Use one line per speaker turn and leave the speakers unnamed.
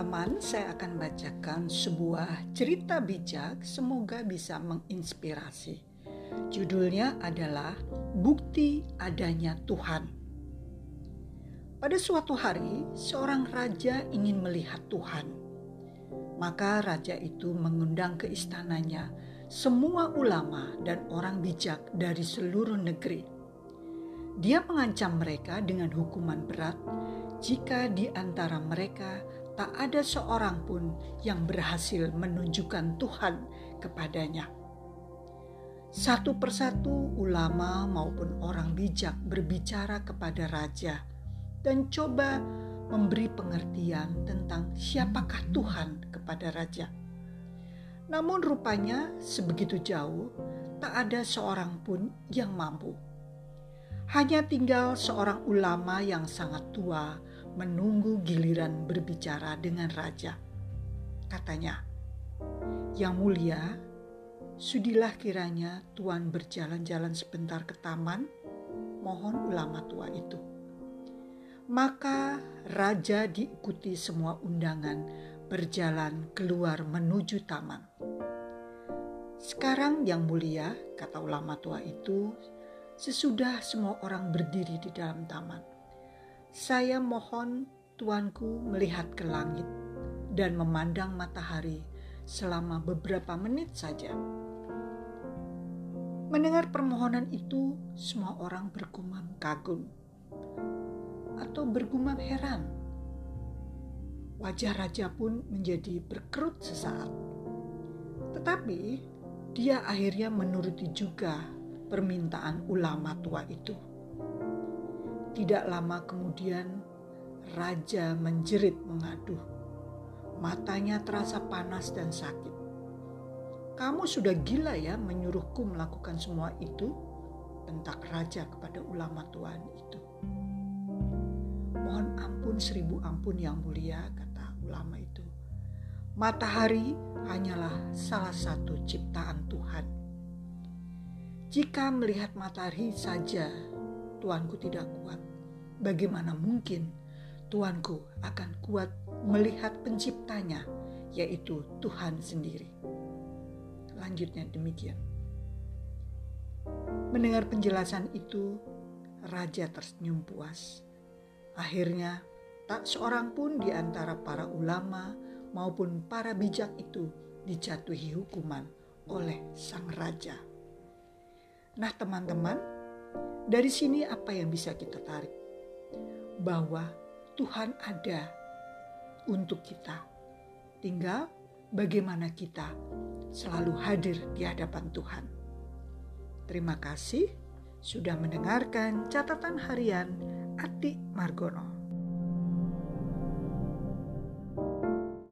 teman-teman, saya akan bacakan sebuah cerita bijak, semoga bisa menginspirasi. Judulnya adalah Bukti Adanya Tuhan. Pada suatu hari, seorang raja ingin melihat Tuhan. Maka raja itu mengundang ke istananya semua ulama dan orang bijak dari seluruh negeri. Dia mengancam mereka dengan hukuman berat jika di antara mereka tak ada seorang pun yang berhasil menunjukkan Tuhan kepadanya. Satu persatu ulama maupun orang bijak berbicara kepada raja dan coba memberi pengertian tentang siapakah Tuhan kepada raja. Namun rupanya sebegitu jauh tak ada seorang pun yang mampu. Hanya tinggal seorang ulama yang sangat tua menunggu giliran berbicara dengan raja. Katanya, "Yang mulia, sudilah kiranya tuan berjalan-jalan sebentar ke taman, mohon ulama tua itu." Maka raja diikuti semua undangan berjalan keluar menuju taman. Sekarang yang mulia, kata ulama tua itu, sesudah semua orang berdiri di dalam taman saya mohon tuanku melihat ke langit dan memandang matahari selama beberapa menit saja. Mendengar permohonan itu, semua orang bergumam kagum atau bergumam heran. Wajah raja pun menjadi berkerut sesaat. Tetapi dia akhirnya menuruti juga permintaan ulama tua itu. Tidak lama kemudian, raja menjerit mengaduh. Matanya terasa panas dan sakit. Kamu sudah gila ya menyuruhku melakukan semua itu? Bentak raja kepada ulama tuan itu. Mohon ampun seribu ampun yang mulia, kata ulama itu. Matahari hanyalah salah satu ciptaan Tuhan. Jika melihat matahari saja tuanku tidak kuat, bagaimana mungkin tuanku akan kuat melihat penciptanya, yaitu Tuhan sendiri. Lanjutnya demikian. Mendengar penjelasan itu, raja tersenyum puas. Akhirnya, tak seorang pun di antara para ulama maupun para bijak itu dijatuhi hukuman oleh sang raja. Nah, teman-teman, dari sini apa yang bisa kita tarik? Bahwa Tuhan ada untuk kita. Tinggal bagaimana kita selalu hadir di hadapan Tuhan. Terima kasih sudah mendengarkan catatan harian Ati Margono.